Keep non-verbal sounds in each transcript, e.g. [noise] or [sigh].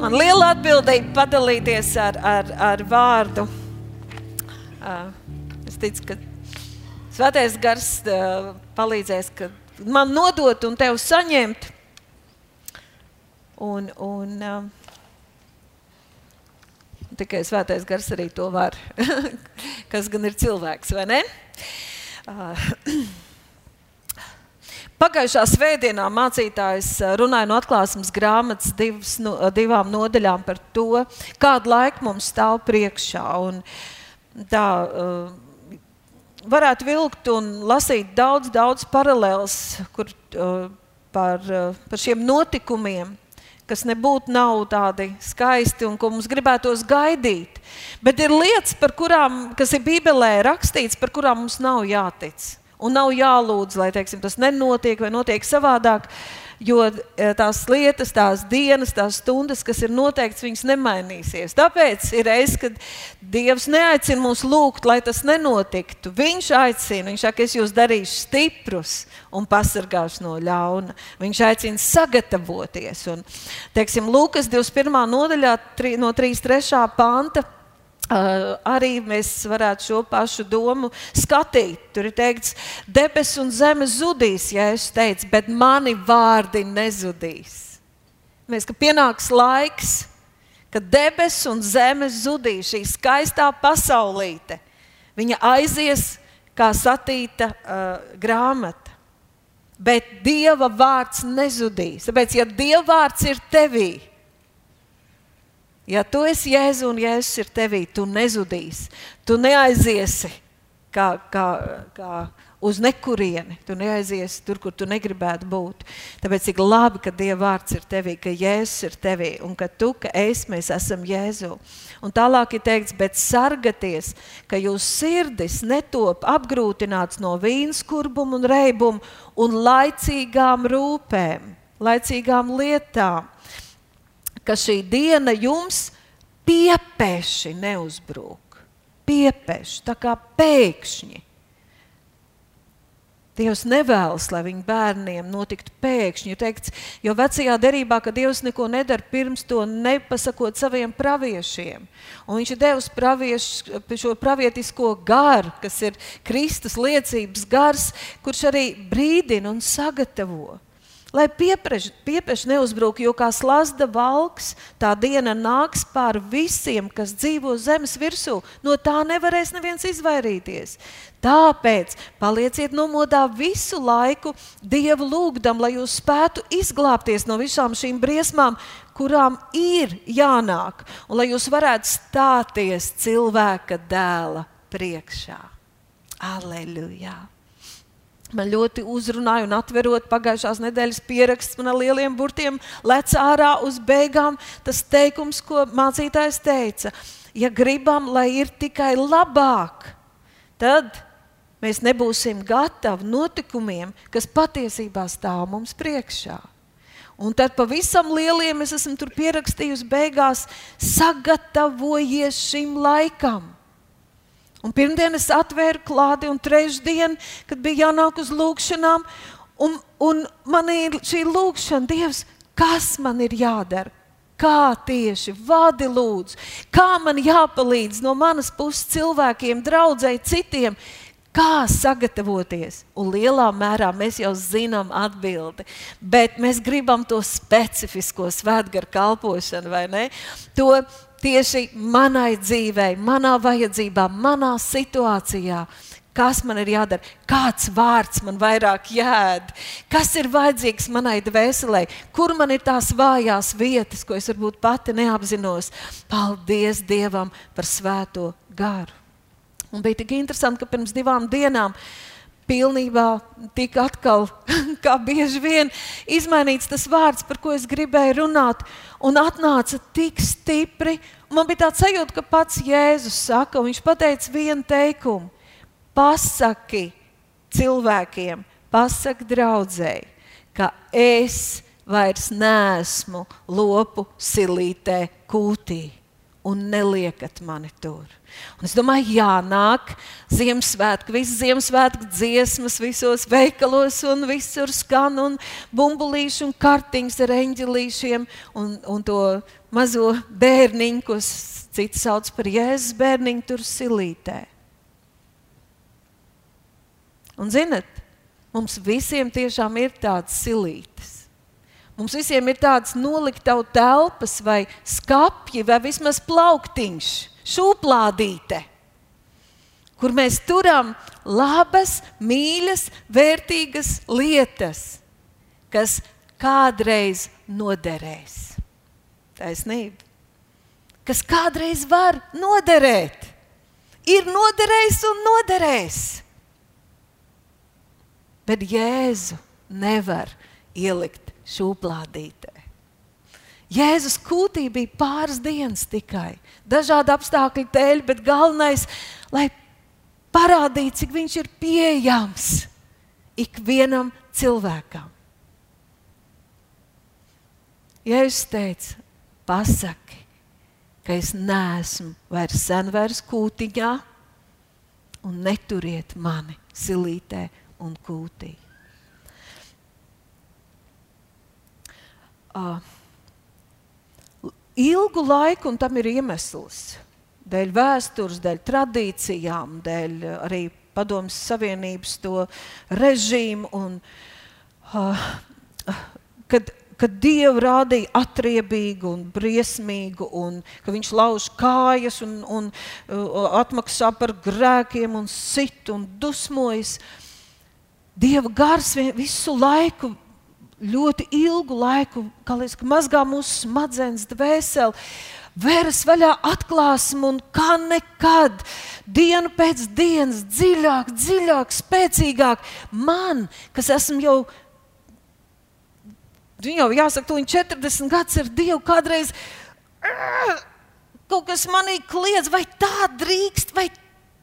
Man liela atbildība padalīties ar, ar, ar vārdu. Es ticu, ka Svētais gars palīdzēs man nodot un tev saņemt. Un, un, tikai svētais gars arī to var. [laughs] Kas gan ir cilvēks, vai ne? [clears throat] Pagājušā svētdienā mācītājs runāja no atklāsmes grāmatas divas, no, divām nodaļām par to, kādu laiku mums stāv priekšā. Un tā uh, varētu vilkt un lasīt daudz, daudz paralēlus uh, par, uh, par šiem notikumiem, kas nebūtu nav tādi skaisti un ko mums gribētos gaidīt. Bet ir lietas, kurām, kas ir Bībelē rakstīts, par kurām mums nav jātic. Un nav jālūdz, lai teiksim, tas nenotiek vai notiek savādāk, jo eh, tās lietas, tās dienas, tās stundas, kas ir noteikts, viņas nemainīsies. Tāpēc ir reizes, kad Dievs neaicina mūs lūgt, lai tas nenotiktu. Viņš aicina, viņš saka, es jūs darīšu stiprus un pasargāšu no ļauna. Viņš aicina sagatavoties. Un, teiksim, Lūkas 21. nodaļā no 3.3. panta Uh, arī mēs varētu šo pašu domu skatīt. Tur ir teikts, debesis un zeme zudīs, ja es teicu, bet mani vārdi nezudīs. Mēs, ka pienāks laiks, kad debesis un zeme zudīs, šī skaistā pasaulīte. Viņa aizies kā satīta uh, grāmata. Bet Dieva vārds nezudīs. Tāpēc, ja Dieva vārds ir tevī, Ja tu esi Jēzus un Jēzus ir tevī, tu nezudīsi. Tu neaiziesi kā, kā, kā uz nekurieni. Tu neaiziesi tur, kur tu negribētu būt. Tāpēc cik labi, ka Dieva vārds ir tevī, ka Jēzus ir tevī un ka tu, ka es, mēs esam Jēzu. Un tālāk ir teikts, bet sargaties, ka jūsu sirdis netop apgrūtināts no vīnskurbuma un reibuma un laicīgām rūpēm, laicīgām lietām ka šī diena jums piepēši neuzbrūk. Piepēši, tā kā pēkšņi. Dievs nevēlas, lai viņa bērniem notiktu pēkšņi. Ir teikts, jo vecajā derībā, ka Dievs neko nedara pirms to nepasakot saviem praviešiem. Un viņš ir devis pravieš, šo pravietisko garu, kas ir Kristus liecības gars, kurš arī brīdina un sagatavo lai piepeši neuzbruk, jo kā slazda valks, tā diena nāks pār visiem, kas dzīvo zemes virsū. No tā nevarēs neviens izvairīties. Tāpēc palieciet nomodā visu laiku Dievu lūgdam, lai jūs spētu izglābties no visām šīm briesmām, kurām ir jānāk, un lai jūs varētu stāties cilvēka dēla priekšā. Aleluja! Man ļoti uzrunāja un atverot pagājušās nedēļas pieraksts man ar lieliem burtiem, lec ārā uz beigām tas teikums, ko mācītājs teica. Ja gribam, lai ir tikai labāk, tad mēs nebūsim gatavi notikumiem, kas patiesībā stāv mums priekšā. Un tad pavisam lieliem es esmu pierakstījusi beigās, sagatavojies šim laikam. Un pirmdien es atvēru klādi, un trešdien, kad bija jānāk uz lūgšanām, un, un man ir šī lūgšana, Dievs, kas man ir jādara? Kā tieši vadi lūdzu, kā man jāpalīdz no manas puses cilvēkiem, draudzēji, citiem, kā sagatavoties. Un lielā mērā mēs jau zinām atbildi, bet mēs gribam to specifisko svētgaru kalpošanu, vai ne? To, tieši manai dzīvei, manā vajadzībā, manā situācijā. Kas man ir jādara? Kāds vārds man vairāk jēd? Kas ir vajadzīgs manai dvēselē? Kur man ir tās vājās vietas, ko es varbūt pati neapzinos? Paldies Dievam par svēto garu. Un bija tik interesanti, ka pirms divām dienām pilnībā tika atkal, [laughs] kā bieži vien, izmainīts tas vārds, par ko es gribēju runāt, un atnāca tik stipri. Man bija tāds sajūta, ka pats Jēzus saka, un viņš pateica vienu teikumu: Pasaki cilvēkiem, pasaki draudzēji, ka es vairs neesmu lopu silītē kūtī. Un neliekat mani tur. Un es domāju, jā, nāk Ziemassvētku, visas Ziemassvētku dziesmas, visos veikalos, un visur skan, un bumbulīši un kartiņas ar eņģelīšiem, un, un to mazo bērniņu, ko citi sauc par Jēzus bērniņu, tur silītē. Un zinat, mums visiem tiešām ir tādas silītes. Mums visiem ir tādas noliktavu telpas, vai skapji, vai vismaz plauktiņš, šūplādīte, kur mēs turam labas, mīļas, vērtīgas lietas, kas kādreiz noderēs. Taisnība. Kas kādreiz var noderēt, ir noderējis un noderēs. Bet Jēzu nevar ielikt šūplādītē. Jēzus kūtī bija pāris dienas tikai, dažādu apstākļu dēļ, bet galvenais, lai parādītu, cik viņš ir pieejams ikvienam cilvēkam. Jēzus teica, pasaki, ka es neesmu vairs sen vairs kūtiņā, un neturiet mani silītē un kūtī. Uh, ilgu laiku, un tam ir iemesls. Dēļ vēstures, dēļ tradīcijām, dēļ arī Padomjas Savienības to režīmu. Un, uh, kad, kad Dievu rādīja atriebīgu un briesmīgu, un ka viņš lauž kājas un, un uh, atmaksā par grēkiem un sit un dusmojas. Dieva gars visu laiku ļoti ilgu laiku, liekas, mazgā mūsu smadzenes, dvēseli. Vēras vaļā atklāsmu un kā nekad, dienu pēc dienas, dziļāk, dziļāk, spēcīgāk. Man, kas esmu jau, jau jāsaka, tu 40 gadus ar Dievu, kādreiz kaut kas manī kliedz, vai tā drīkst, vai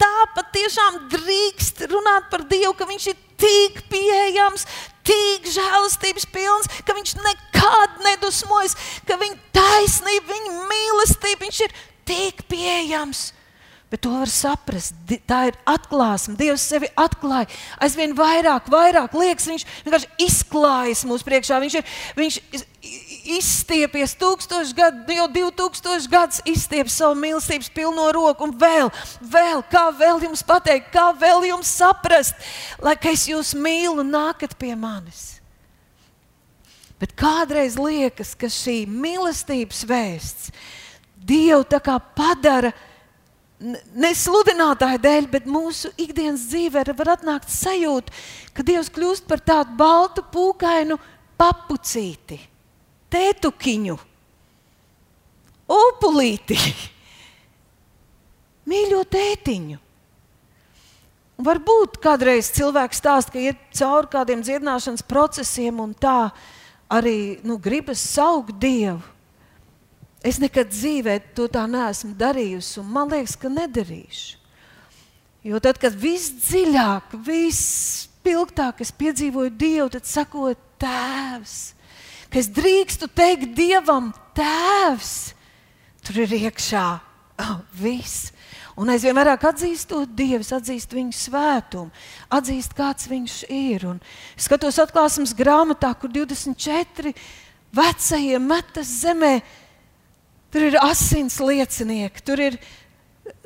tā patiešām drīkst runāt par Dievu, ka Viņš ir tik pieejams, tik žēlastības pilns, ka viņš nekad nedusmojas, ka viņa taisnība, viņa mīlestība, viņš ir tik pieejams. Bet to var saprast. Tā ir atklāsme. Dievs sevi atklāja. Aizvien vairāk, vairāk liekas, viņš vienkārši izklājas mūsu priekšā. Viņš ir viņš izstiepies tūkstošus gadus, nu jau divu tūkstošus gadus izstiepies savu mīlestības pilno roku. Un vēl, vēl, kā vēl jums pateikt, kā vēl jums saprast, lai es jūs mīlu, nākat pie manis. Bet kādreiz liekas, ka šī mīlestības vēsts Dievu padara nesludinātāju dēļ, bet mūsu ikdienas dzīvē var atnākt sajūta, ka Dievs kļūst par tādu baltu, pūkainu papucīti, tētukiņu, upulīti, [laughs] mīļo tētiņu. Varbūt kādreiz cilvēks stāsta, ka iet cauri kādiem dziedināšanas procesiem un tā arī nu, gribas saukt Dievu. Es nekad dzīvē to tā neesmu darījusi, un man liekas, ka nedarīšu. Jo tad, kad viss dziļāk, viss spilgtāk es piedzīvoju Dievu, tad sakot, Tēvs, ka es drīkstu teikt Dievam, Tēvs, tur ir iekšā oh, viss. Un aizvien vairāk atzīstot Dievu, atzīst viņa svētumu, atzīst, kāds viņš ir. Un es skatos atklāsmes grāmatā, kur 24 vecajiem metas zemē Tur ir asins liecinieki, tur ir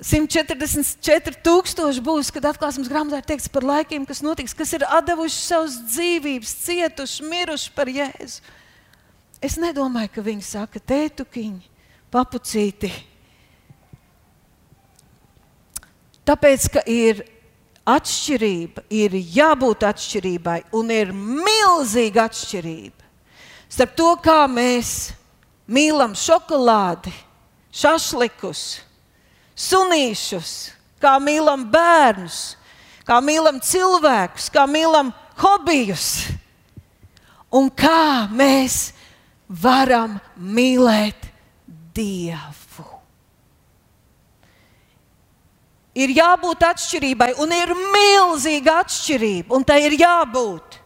144,000 būs, kad atklāsmes grāmatā ir teikts par laikiem, kas notiks, kas ir devuši savus dzīvības, cietuši, miruši par Jēzu. Es nedomāju, ka viņi saka, tētukiņi, papucīti. Tāpēc, ka ir atšķirība, ir jābūt atšķirībai, un ir milzīga atšķirība starp to, kā mēs mīlam šokolādi, šašlikus, sunīšus, kā mīlam bērnus, kā mīlam cilvēkus, kā mīlam hobijus. Un kā mēs varam mīlēt Dievu. Ir jābūt atšķirībai, un ir milzīga atšķirība, un tai ir jābūt.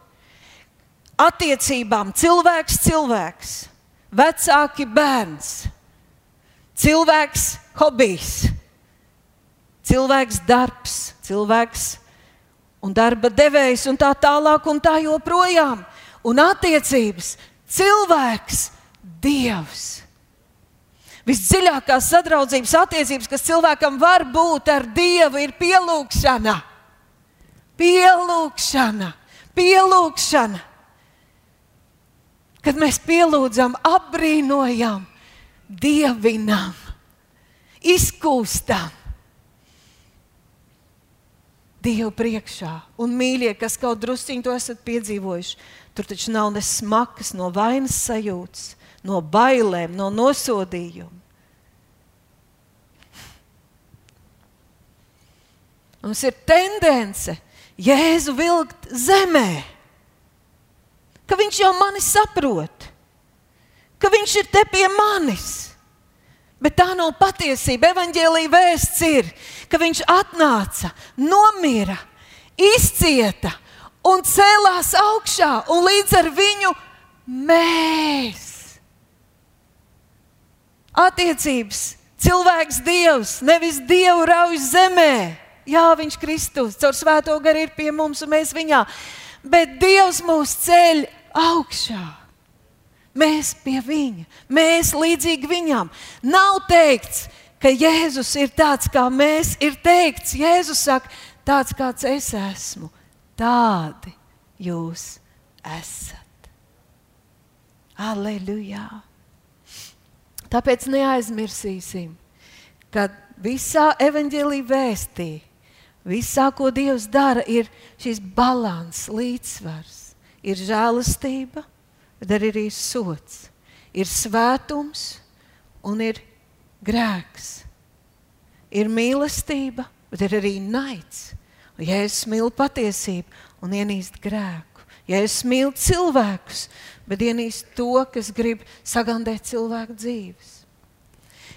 Attiecībām cilvēks cilvēks. Vecāki bērns, cilvēks hobijs, cilvēks darbs, cilvēks un darba devējs un tā tālāk un tā joprojām. Un attiecības cilvēks, Dievs. Visdziļākās sadraudzības attiecības, kas cilvēkam var būt ar Dievu, ir pielūgšana. Pielūgšana, pielūgšana. Kad mēs pielūdzam, apbrīnojam, dievinam, izkūstam. Dievu priekšā, un mīļie, kas kaut drusciņi to esat piedzīvojuši, tur taču nav ne smakas, no vainas sajūtas, no bailēm, no nosodījuma. Mums ir tendence Jēzu vilkt zemē, ka viņš jau mani saprot, ka viņš ir te pie manis. Bet tā nav patiesība. Evangelija vēsts ir, ka viņš atnāca, nomira, izcieta un cēlās augšā, un līdz ar viņu mēs. Attiecības, cilvēks, dievs, nevis dievu rauj zemē. Jā, viņš Kristus caur svēto garu ir pie mums un mēs viņā. Bet Dievs mūs ceļ augšā. Mēs pie viņa, mēs līdzīgi viņam. Nav teikts, ka Jēzus ir tāds kā mēs. Ir teikts, Jēzus saka, tāds kāds es esmu, tādi jūs esat. Aleluja! Tāpēc neaizmirsīsim, ka visā evaņģēlī vēstīja Visā, ko Dievs dara, ir šis līdzsvars, līdzsvars. Ir žēlastība, bet arī ir sots, ir svētums un ir grēks. Ir mīlestība, bet ir arī naids. Ja es mīlu patiesību un ienīstu grēku, ja es mīlu cilvēkus, bet ienīstu to, kas grib sagandēt cilvēku dzīves.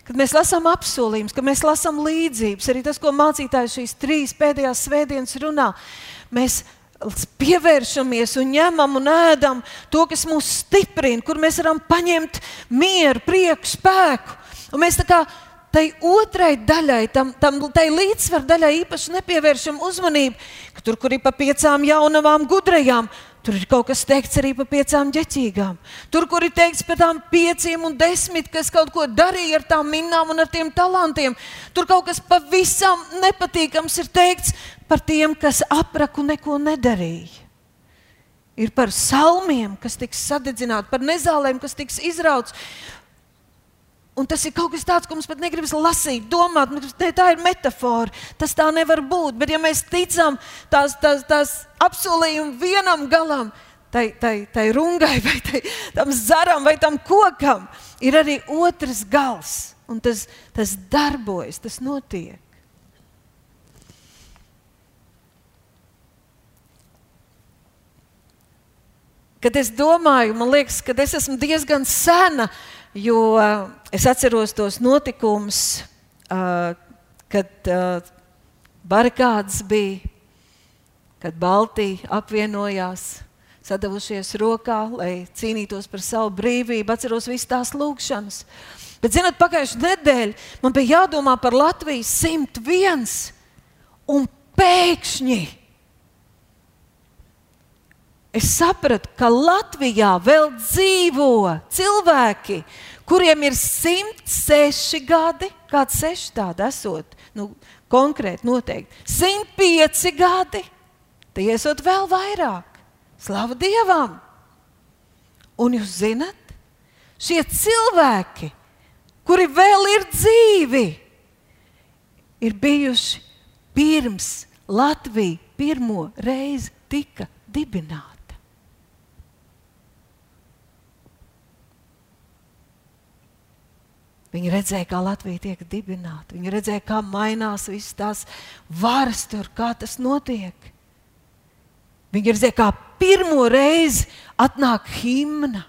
Kad mēs lasām apsolījumus, kad mēs lasām līdzības, arī tas, ko mācītājs šīs trīs pēdējās svētdienas runā, mēs pievēršamies un ņemam un ēdam to, kas mūs stiprina, kur mēs varam paņemt mieru, prieku, spēku. Un mēs tā kā tai otrai daļai, tam, tam tai līdzsvaru daļai īpaši nepievēršam uzmanību, ka tur, kur ir pa piecām jaunavām gudrajām, Tur ir kaut kas teikts arī par piecām ģeķīgām. Tur, kur ir teikts par tām pieciem un desmit, kas kaut ko darīja ar tām minām un ar tiem talantiem, tur kaut kas pavisam nepatīkams ir teikts par tiem, kas apraku neko nedarīja. Ir par salmiem, kas tiks sadedzināti, par nezālēm, kas tiks izrauts. Un tas ir kaut kas tāds, ko mums pat negribas lasīt, domāt, ne, tā ir metāfora. Tas tā nevar būt. Bet, ja mēs ticam tās, tās, tās apsolījumu vienam galam, tai, tai, tai rungai, [laughs] vai tai, tam zaram, vai tam kokam, ir arī otrs gals. Un tas, tas darbojas, tas notiek. Kad es domāju, man liekas, ka es esmu diezgan sena Jo es atceros tos notikumus, kad barikādas bija, kad Baltija apvienojās, sadavušies rokā, lai cīnītos par savu brīvību. Atceros visas tās lūgšanas. Bet, zinot, pagājušajā nedēļā man bija jādomā par Latviju 101 un pēkšņi. Es sapratu, ka Latvijā vēl dzīvo cilvēki, kuriem ir 106 gadi, kāds seši tādi esot, nu, konkrēti noteikti. 105 gadi, tie esot vēl vairāk. Slavu Dievam! Un jūs zinat, šie cilvēki, kuri vēl ir dzīvi, ir bijuši pirms Latvija pirmo reizi tika dibināta. Viņi redzēja, kā Latvija tiek dibināta. Viņi redzēja, kā mainās visas tās varas tur, kā tas notiek. Viņi redzēja, kā pirmo reizi atnāk himna,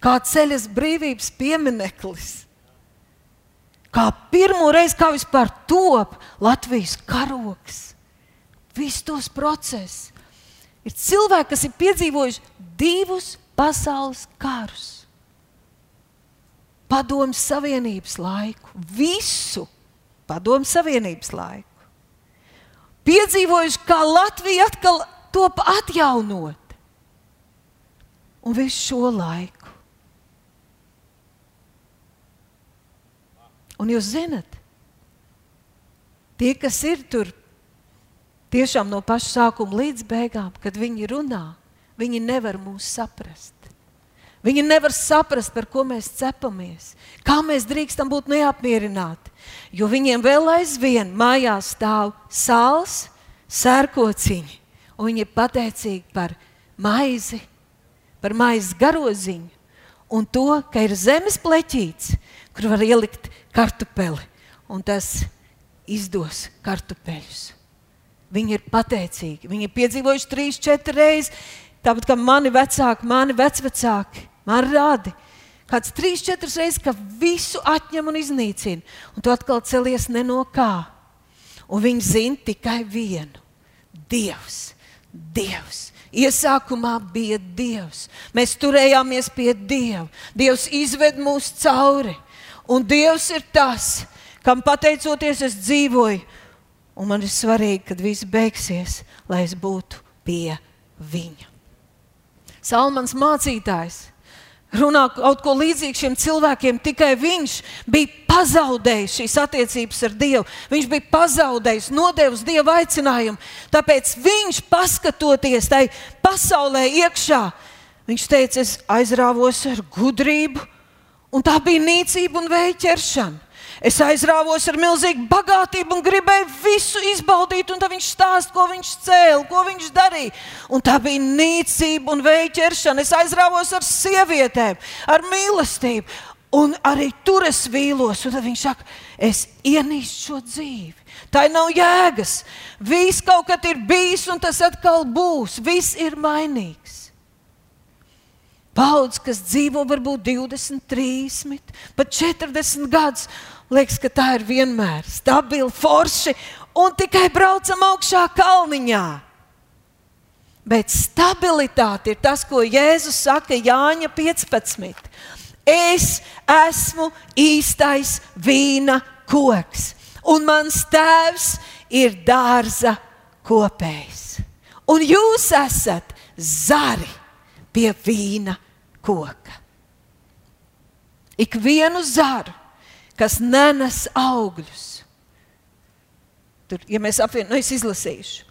kā ceļas brīvības piemineklis. Kā pirmo reizi, kā vispār top Latvijas karoks, visus tos procesus. Ir cilvēki, kas ir piedzīvojuši divus pasaules karus. Padomu savienības laiku, visu padomu savienības laiku. Piedzīvojuši, kā Latvija atkal top atjaunot. Un visu šo laiku. Un jūs zinat, tie, kas ir tur tiešām no paša sākuma līdz beigām, kad viņi runā, viņi nevar mūs saprast. Viņi nevar saprast, par ko mēs cepamies, kā mēs drīkstam būt neapmierināti. Jo viņiem vēl aizvien mājās stāv sāls, sērkociņi, un viņi ir pateicīgi par maizi, par maizes garoziņu un to, ka ir zemes pleķīts, kur var ielikt kartupeli, un tas izdos kartupeļus. Viņi ir pateicīgi. Viņi ir piedzīvojuši trīs, četras reizes, tāpat kā mani vecāki, mani vecvecāki, man rādi. Kāds trīs, četras reizes, ka visu atņem un iznīcina, un tu atkal celies ne no kā. Un viņi zina tikai vienu - Dievs. Dievs. Iesākumā bija Dievs. Mēs turējāmies pie Dieva. Dievs izved mūs cauri. Un Dievs ir tas, kam pateicoties es dzīvoju. Un man ir svarīgi, kad viss beigsies, lai es būtu pie Viņa. Salmans mācītājs runā kaut ko līdzīgu šiem cilvēkiem, tikai viņš bija pazaudējis šīs attiecības ar Dievu. Viņš bija pazaudējis, nodevis Dieva aicinājumu. Tāpēc viņš, paskatoties tai pasaulē iekšā, viņš teica, es aizrāvos ar gudrību, un tā bija nīcība un vēja ķeršana. Es aizrāvos ar milzīgu bagātību un gribēju visu izbaudīt, un tad viņš stāsta, ko viņš cēlīja, ko viņš darīja. Un tā bija nīcība un veiķeršana. Es aizrāvos ar sievietēm, ar mīlestību. Un arī tur es vīlos, un viņš saka, es ienīstu šo dzīvi. Tā nav jēgas. Viss kaut kad ir bijis, un tas atkal būs. Viss ir mainīgs. Paudzes, kas dzīvo varbūt 20, 30, pat 40 gadus, Liekas, ka tā ir vienmēr stabila, forši un tikai braucam augšā kalniņā. Bet stabilitāte ir tas, ko Jēzus saka Jāņa 15. Es esmu īstais vīna koks, un mans tēvs ir dārza kopējs. Un jūs esat zari pie vīna koka. Ik vienu zaru kas nenes augļus. Tur, ja mēs apvienojam, nu es izlasīšu.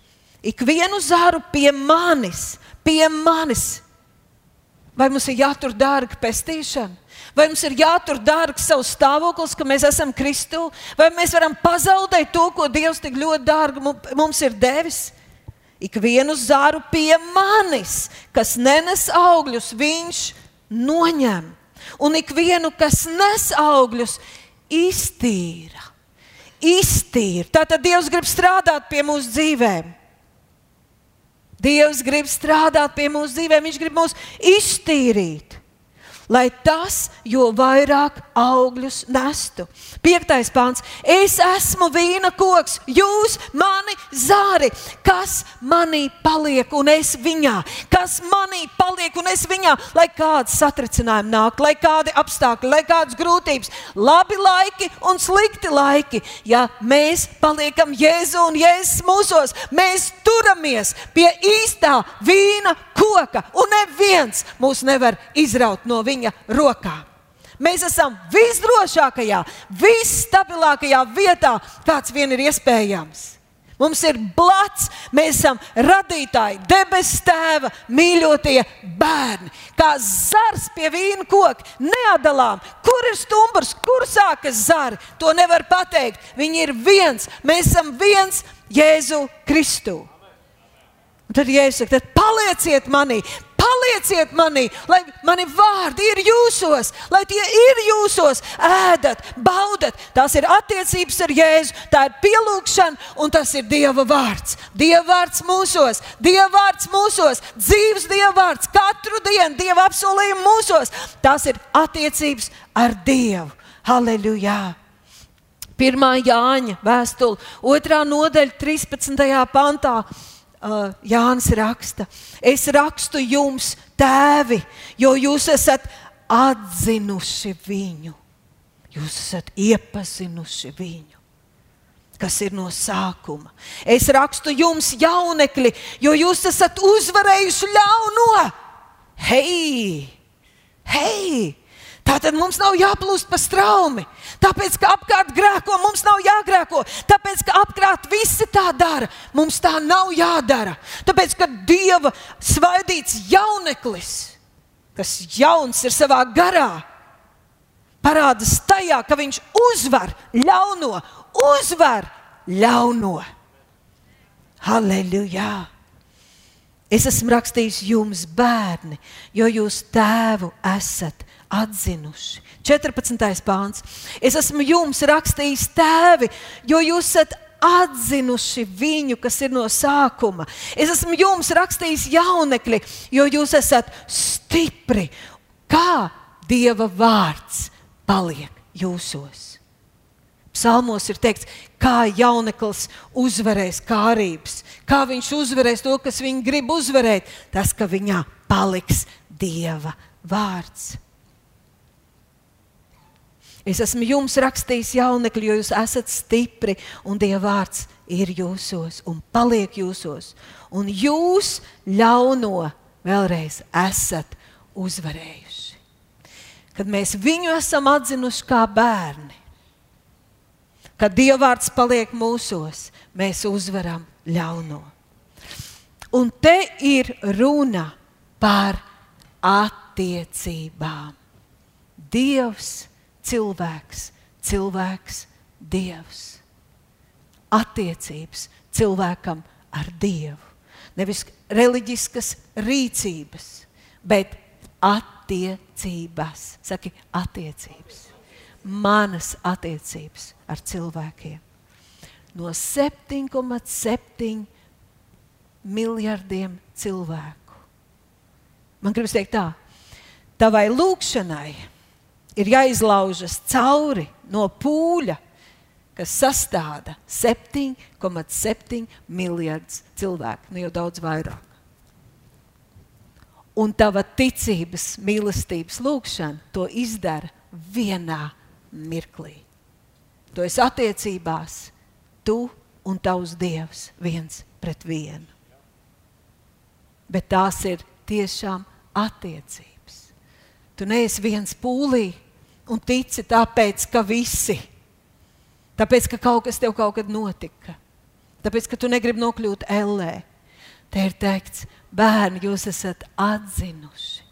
Ik vienu zāru pie manis, pie manis. Vai mums ir jātur dārga pestīšana? Vai mums ir jātur dārgs savs stāvoklis, ka mēs esam Kristu? Vai mēs varam pazaudēt to, ko Dievs tik ļoti dārgi mums ir devis? Ik vienu zāru pie manis, kas nenes augļus, viņš noņem. Un ik vienu, kas nes augļus, iztīra. Iztīra. Tātad Dievs grib strādāt pie mūsu dzīvēm. Dievs grib strādāt pie mūsu dzīvēm, Viņš grib mūs iztīrīt lai tas jo vairāk augļus nestu. Piektais pāns. Es esmu vīna koks, jūs mani zāri. Kas manī paliek un es viņā? Kas manī paliek un es viņā? Lai kāds satricinājumi nāk, lai kādi apstākļi, lai kādas grūtības, labi laiki un slikti laiki. Ja mēs paliekam Jēzu un Jēzus mūsos, mēs turamies pie īstā vīna koka un neviens mūs nevar izraut no viņa viņa rokā. Mēs esam visdrošākajā, visstabilākajā vietā, kāds vien ir iespējams. Mums ir blats, mēs esam radītāji, debesu tēva, mīļotie bērni. Kā zars pie vīna koka, neatdalām, kur ir stumbrs, kur sākas zari. To nevar pateikt. Viņi ir viens, mēs esam viens Jēzu Kristu. Un tad Jēzus saka, tad palieciet manī, palieciet manī, lai mani vārdi ir jūsos, lai tie ir jūsos, ēdat, baudat. Tās ir attiecības ar Jēzu, tā ir pielūgšana un tas ir Dieva vārds. Dieva vārds mūsos, Dieva vārds mūsos, dzīves Dieva vārds katru dienu, Dieva apsolījumu mūsos. Tās ir attiecības ar Dievu. Halleluja! Pirmā Jāņa vēstule, otrā nodaļa, 13. pantā uh, Jānis raksta, es rakstu jums, tēvi, jo jūs esat atzinuši viņu. jūs esat iepazinuši viņu. Kas ir no sākuma? Es rakstu jums, jaunekļi, jo jūs esat uzvarējuši ļauno. Hei, hei! Tātad mums nav jāplūst pa straumi. Tāpēc, ka apkārt grēko, mums nav jāgrēko. Tāpēc, ka apkārt visi tā dara, mums tā nav jādara. Tāpēc, ka Dieva svaidīts jauneklis, kas jauns ir savā garā, parādās tajā, ka viņš uzvar ļauno, uzvar ļauno. Halleluja! Es esmu rakstījis jums, bērni, jo jūs tēvu esat atzinuši. 14. pāns. Es esmu jums rakstījis tēvi, jo jūs esat atzinuši viņu, kas ir no sākuma. Es esmu jums rakstījis jaunekļi, jo jūs esat stipri. Kā Dieva vārds paliek jūsos? Psalmos ir teikts, kā jauneklis uzvarēs kārības, kā viņš uzvarēs to, kas viņu grib uzvarēt. Tas, ka viņā paliks Dieva vārds. Es esmu jums rakstījis jaunekļi, jo jūs esat stipri un Dieva vārds ir jūsos un paliek jūsos. Un jūs ļauno vēlreiz esat uzvarējuši. Kad mēs viņu esam atzinuši kā bērni, kad Dieva vārds paliek mūsos, mēs uzvaram ļauno. Un te ir runa par attiecībām. Dievs cilvēks, cilvēks, dievs. Attiecības cilvēkam ar dievu. Nevis reliģiskas rīcības, bet attiecības. Saki, attiecības. Manas attiecības ar cilvēkiem. No 7,7 miljardiem cilvēku. Man gribas teikt tā, tavai lūkšanai ir jāizlaužas cauri no pūļa, kas sastāda 7,7 miljardus cilvēku, nu jau daudz vairāk. Un tava ticības, mīlestības lūgšana to izdara vienā mirklī. To es attiecībās, tu un tavs dievs viens pret vienu. Bet tās ir tiešām attiecības. Tu neesi viens pūlī, un tici tāpēc, ka visi. Tāpēc, ka kaut kas tev kaut kad notika. Tāpēc, ka tu negribi nokļūt ellē. Te ir teikts, bērni, jūs esat atzinuši.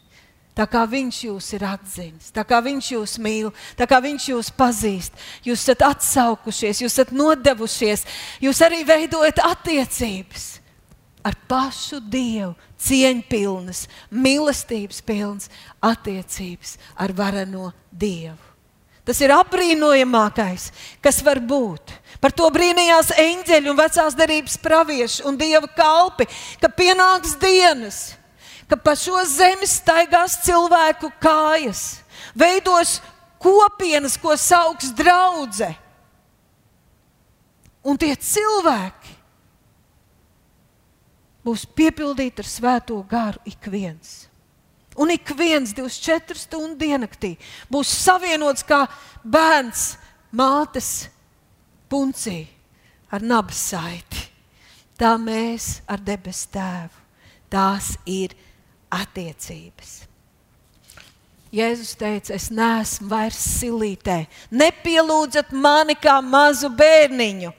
Tā kā viņš jūs ir atzinis, tā kā viņš jūs mīl, tā kā viņš jūs pazīst, jūs esat atsaukušies, jūs esat nodevušies, jūs arī veidojat attiecības ar pašu Dievu, cieņpilnas, mīlestības pilnas attiecības ar vareno Dievu. Tas ir apbrīnojamākais, kas var būt. Par to brīnījās eņģeļi un vecās derības pravieši un dieva kalpi, ka pienāks dienas, ka pa šo zemi staigās cilvēku kājas, veidos kopienas, ko sauc draudzene. Un tie cilvēki būs piepildīti ar svēto garu ik viens. Un ik viens 24 stundu diennaktī būs savienots kā bērns mātes puncī ar nabas saiti. Tā mēs ar debesu tēvu. Tās ir attiecības. Jēzus teica, es neesmu vairs silītē. Nepielūdzat mani kā mazu bērniņu.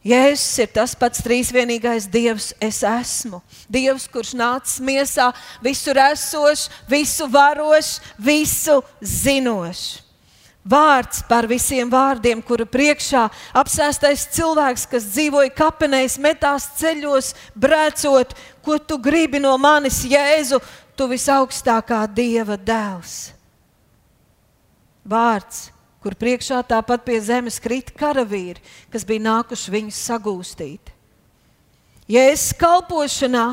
Jēzus ir tas pats trīsvienīgais Dievs, es esmu. Dievs, kurš nācis miesā, visur esošs, visu varošs, visu zinošs. Vārds par visiem vārdiem, kuru priekšā apsēstais cilvēks, kas dzīvoja kapenēs, metās ceļos, brēcot, ko tu gribi no manis, Jēzu, tu visaugstākā Dieva dēls. Vārds kur priekšā tāpat pie zemes krita karavīri, kas bija nākuši viņus sagūstīt. Jēzus kalpošanā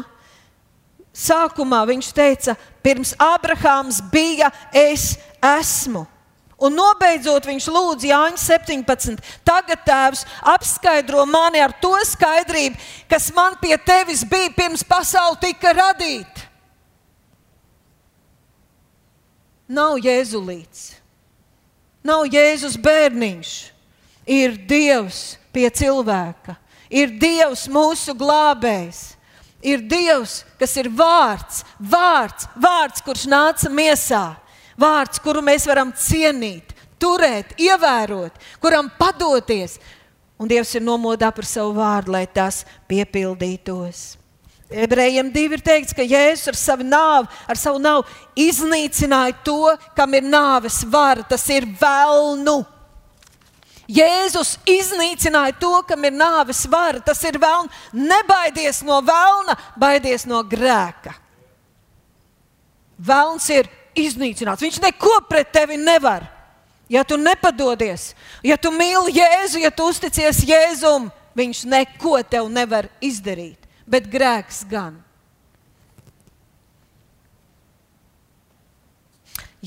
sākumā viņš teica, pirms Abrahāms bija, es esmu. Un nobeidzot viņš lūdza Jāņa 17. Tagad, Tēvs, apskaidro mani ar to skaidrību, kas man pie tevis bija pirms pasaule tika radīta. Nav jēzulīts. Nav Jēzus bērniņš, ir Dievs pie cilvēka, ir Dievs mūsu glābējs. Ir Dievs, kas ir vārds, vārds, vārds, kurš nāca miesā, vārds, kuru mēs varam cienīt, turēt, ievērot, kuram padoties. Un Dievs ir nomodā par savu vārdu, lai tas piepildītos. Ebrejiem divi ir teikts, ka Jēzus ar savu nāvi, ar savu nāvi iznīcināja to, kam ir nāves vara, tas ir vēlnu. Jēzus iznīcināja to, kam ir nāves vara, tas ir vēlns. Nebaidies no vēlna, baidies no grēka. Vēlns ir iznīcināts. Viņš neko pret tevi nevar. Ja tu nepadodies, ja tu mīli Jēzu, ja tu uzticies Jēzum, viņš neko tev nevar izdarīt bet grēks gan.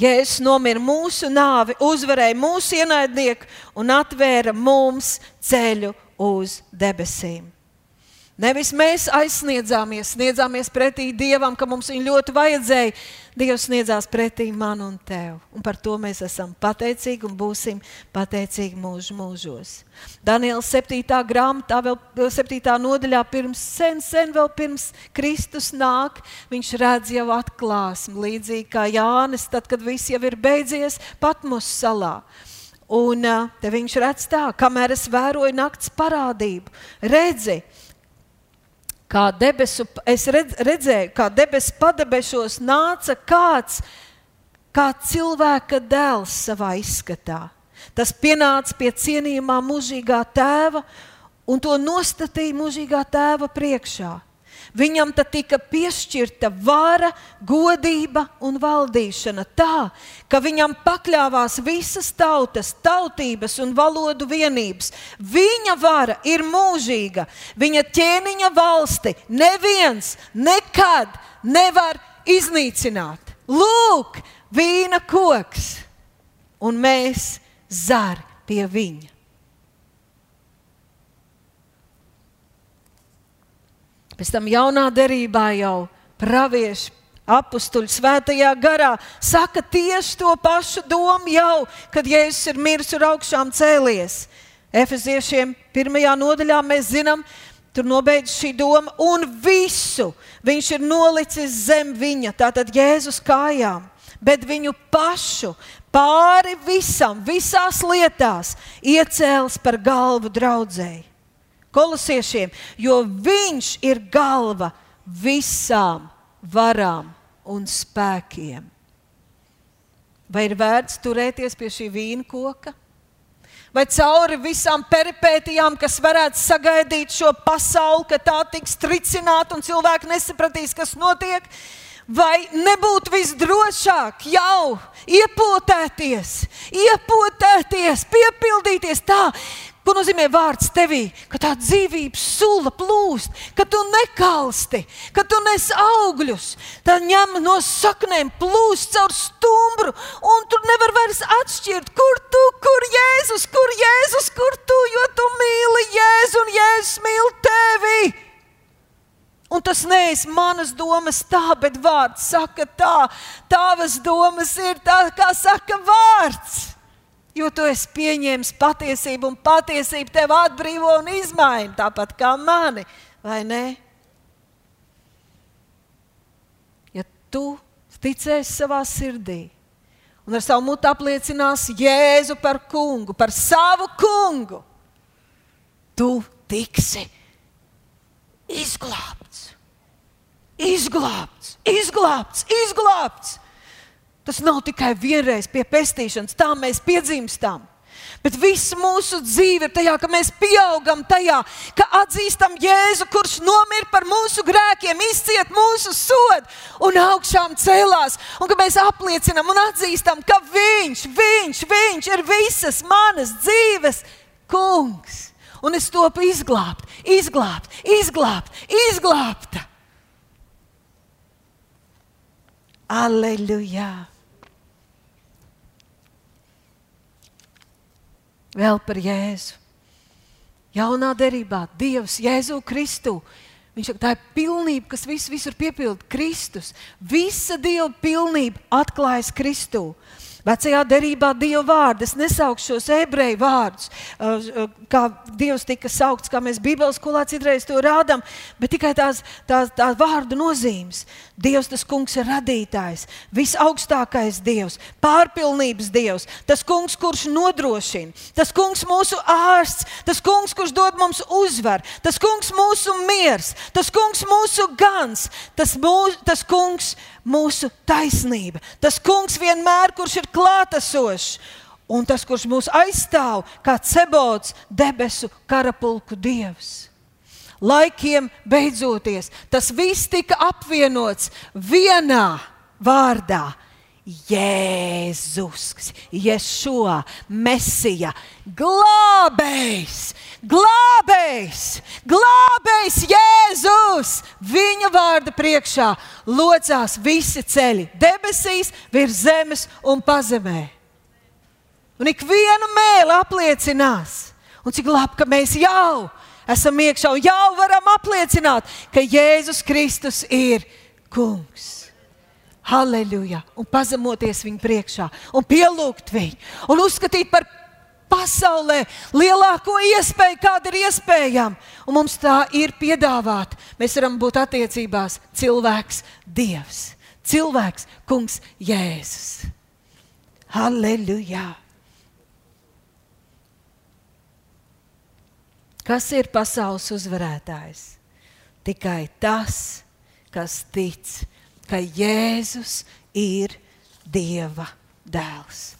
Jēzus nomira mūsu nāvi, uzvarēja mūsu ienaidnieku un atvēra mums ceļu uz debesīm. Nevis mēs aizsniedzāmies, sniedzāmies pretī Dievam, ka mums viņu ļoti vajadzēja. Dievs sniedzās pretī man un tev. Un par to mēs esam pateicīgi un būsim pateicīgi mūžu mūžos. Daniela 7. grāmatā, vēl 7. nodaļā, pirms sen, sen vēl pirms Kristus nāk, viņš redz jau atklāsmi, līdzīgi kā Jānis, tad, kad viss jau ir beidzies Patmos salā. Un te viņš redz tā, kamēr es vēroju nakts parādību, redzi, kā debesu, es redz, redzēju, kā debesu padebešos nāca kāds, kā cilvēka dēls savā izskatā. Tas pienāca pie cienījamā mūžīgā tēva un to nostatīja mūžīgā tēva priekšā. Viņam tad tika piešķirta vara, godība un valdīšana tā, ka viņam pakļāvās visas tautas, tautības un valodu vienības. Viņa vara ir mūžīga, viņa ķēniņa valsti neviens nekad nevar iznīcināt. Lūk, vīna koks, un mēs zari pie viņa. Pēc tam jaunā derībā jau pravieši apstuļu svētajā garā saka tieši to pašu domu jau, kad Jēzus ir miris un augšām cēlies. Efeziešiem pirmajā nodaļā mēs zinām, tur nobeidz šī doma, un visu viņš ir nolicis zem viņa, tātad Jēzus kājām, bet viņu pašu pāri visam, visās lietās iecēlis par galvu draudzēji kolosiešiem, jo viņš ir galva visām varām un spēkiem. Vai ir vērts turēties pie šī vīna koka? Vai cauri visām peripētijām, kas varētu sagaidīt šo pasauli, ka tā tiks tricināta un cilvēki nesapratīs, kas notiek, vai nebūtu visdrošāk jau iepotēties, iepotēties, piepildīties tā, Ko nozīmē vārds tevī? Ka tā dzīvības sula plūst, ka tu nekalsti, ka tu nes augļus. Tā ņem no saknēm, plūst caur stumbru, un tu nevar vairs atšķirt, kur tu, kur Jēzus, kur Jēzus, kur tu, jo tu mīli Jēzu un Jēzus mīl tevi. Un tas neesmu manas domas tā, bet vārds saka tā. Tavas domas ir tā, kā saka vārds. Jo tu esi pieņēmis patiesību, un patiesība tev atbrīvo un izmaina tāpat kā mani, vai ne? Ja tu ticēsi savā sirdī un ar savu mutu apliecināsi Jēzu par kungu, par savu kungu, tu tiksi izglābts. Izglābts, izglābts, izglābts. Tas nav tikai vienreiz pie pestīšanas, tā mēs piedzimstam. Bet viss mūsu dzīve ir tajā, ka mēs pieaugam tajā, ka atzīstam Jēzu, kurš nomira par mūsu grēkiem, izciet mūsu sodu un augšām cēlās. Un ka mēs apliecinam un atzīstam, ka Viņš, Viņš, Viņš ir visas manas dzīves kungs. Un es topu izglābt, izglābt, izglābt, izglābta. Aleluja! Vēl par Jēzu. Jaunā derībā Dievs, Jēzu Kristu. Viņš saka, tā ir pilnība, kas visu, visur piepilda Kristus. Visa Dieva pilnība atklājas Kristū. Vecajā derībā Dieva vārdi, es nesaukšu šos ebreju vārdus, uh, uh, kā Dievs tika saukts, kā mēs Bībeles skolā citreiz to rādām, bet tikai tās, tās, tās vārdu nozīmes. Dievs, tas kungs ir radītājs, visaugstākais Dievs, pārpilnības Dievs, tas kungs, kurš nodrošina, tas kungs mūsu ārsts, tas kungs, kurš dod mums uzvaru, tas kungs mūsu miers, tas kungs mūsu gans, tas, mūs, tas kungs mūsu taisnība. Tas kungs vienmēr, kurš ir klātesošs, un tas, kurš mūs aizstāv, kā cebots, debesu karapulku dievs. Laikiem beidzoties, tas viss tika apvienots vienā vārdā Jēzus, Jēzus, Mesija, glābējs, glābējs, glābējs Jēzus. Viņa vārda priekšā locās visi ceļi, debesīs, virs zemes un pazemē. Un ik vienu mēlu apliecinās, un cik labi, ka mēs jau esam iekšā un jau varam apliecināt, ka Jēzus Kristus ir kungs. Halleluja! Un pazemoties viņa priekšā, un pielūgt viņu, un uzskatīt par pasaulē lielāko iespēju, kāda ir iespējama. Un mums tā ir piedāvāta. Mēs varam būt attiecībās cilvēks, Dievs, cilvēks, Kungs, Jēzus. Halleluja! Kas ir pasaules uzvarētājs? Tikai tas, kas tic ka Jēzus ir Dieva dēls.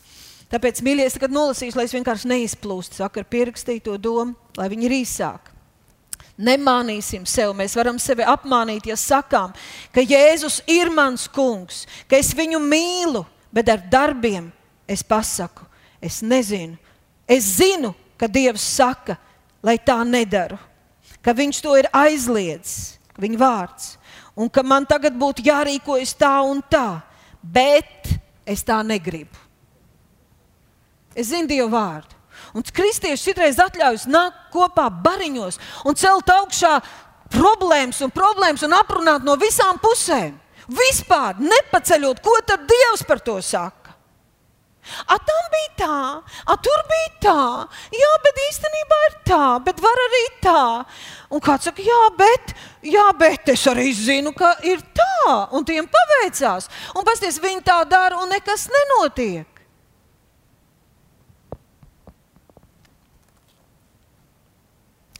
Tāpēc, mīļie, es tagad nolasīšu, lai es vienkārši neizplūstu, saka, ar pierakstīto domu, lai viņi ir īsāki. Nemānīsim sevi. Mēs varam sevi apmānīt, ja sakām, ka Jēzus ir mans kungs, ka es viņu mīlu, bet ar darbiem es pasaku, es nezinu. Es zinu, ka Dievs saka, lai tā nedaru, ka Viņš to ir aizliedzis, viņa vārds un ka man tagad būtu jārīkojas tā un tā, bet es tā negribu. Es zinu Dievu vārdu. Un kristieši citreiz atļaujas nākt kopā bariņos un celt augšā problēmas un problēmas un aprunāt no visām pusēm. Vispār nepaceļot, ko tad Dievs par to saka. A, tam bija tā, a, tur bija tā, jā, bet īstenībā ir tā, bet var arī tā. Un kāds saka, jā, bet, jā, bet es arī zinu, ka ir tā, un tiem paveicās. Un pasties, viņi tā dara, un nekas nenotiek.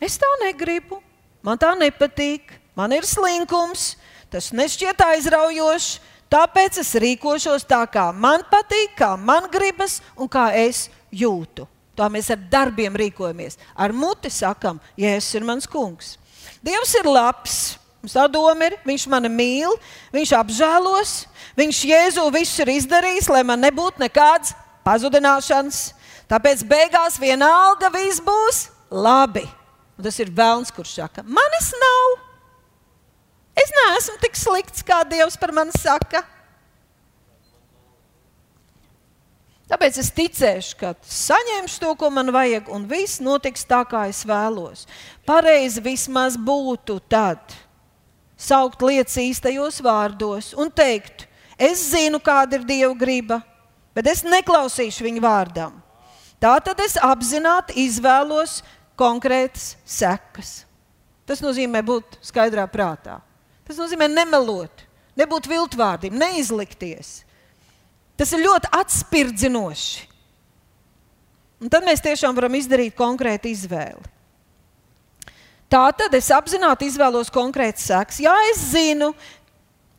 Es tā negribu, man tā nepatīk, man ir slinkums, tas nešķiet aizraujoši. Tāpēc es rīkošos tā, kā man patīk, kā man gribas un kā es jūtu. Tā mēs ar darbiem rīkojamies. Ar muti sakam, Jēzus ir mans kungs. Dievs ir labs. Mums tā doma ir, viņš mani mīl, viņš apžēlos, viņš Jēzu visu ir izdarījis, lai man nebūtu nekādas pazudināšanas. Tāpēc beigās vienalga viss būs labi. Un tas ir vēlns, kurš saka, manis nav. Es neesmu tik slikts, kā Dievs par mani saka. Tāpēc es ticēšu, ka saņemšu to, ko man vajag, un viss notiks tā, kā es vēlos. Pareizi vismaz būtu tad saukt lietas īstajos vārdos un teikt, es zinu, kāda ir Dieva griba, bet es neklausīšu viņa vārdam. Tā tad es apzināti izvēlos konkrētas sekas. Tas nozīmē būt skaidrā prātā. Tas nozīmē nemelot, nebūt viltvārdim, neizlikties. Tas ir ļoti atspirdzinoši. Un tad mēs tiešām varam izdarīt konkrētu izvēli. Tā tad es apzināti izvēlos konkrētas sekas. Jā, es zinu,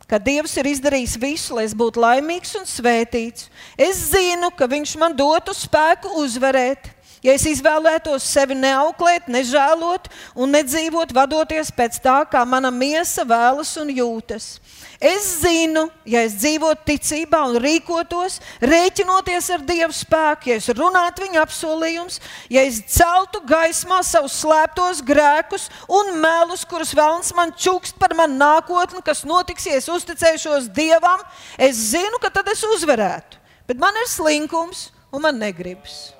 ka Dievs ir izdarījis visu, lai es būtu laimīgs un svētīts. Es zinu, ka Viņš man dotu spēku uzvarēt. Ja es izvēlētos sevi neauklēt, nežēlot un nedzīvot, vadoties pēc tā, kā mana miesa vēlas un jūtas, es zinu, ja es dzīvotu ticībā un rīkotos, rēķinoties ar Dieva spēku, ja es runātu viņa apsolījumus, ja es celtu gaismā savus slēptos grēkus un melus, kurus vēlams man čukst par manu nākotni, kas notiks, ja es uzticēšos Dievam, es zinu, ka tad es uzvarētu. Bet man ir slinkums un man negribas.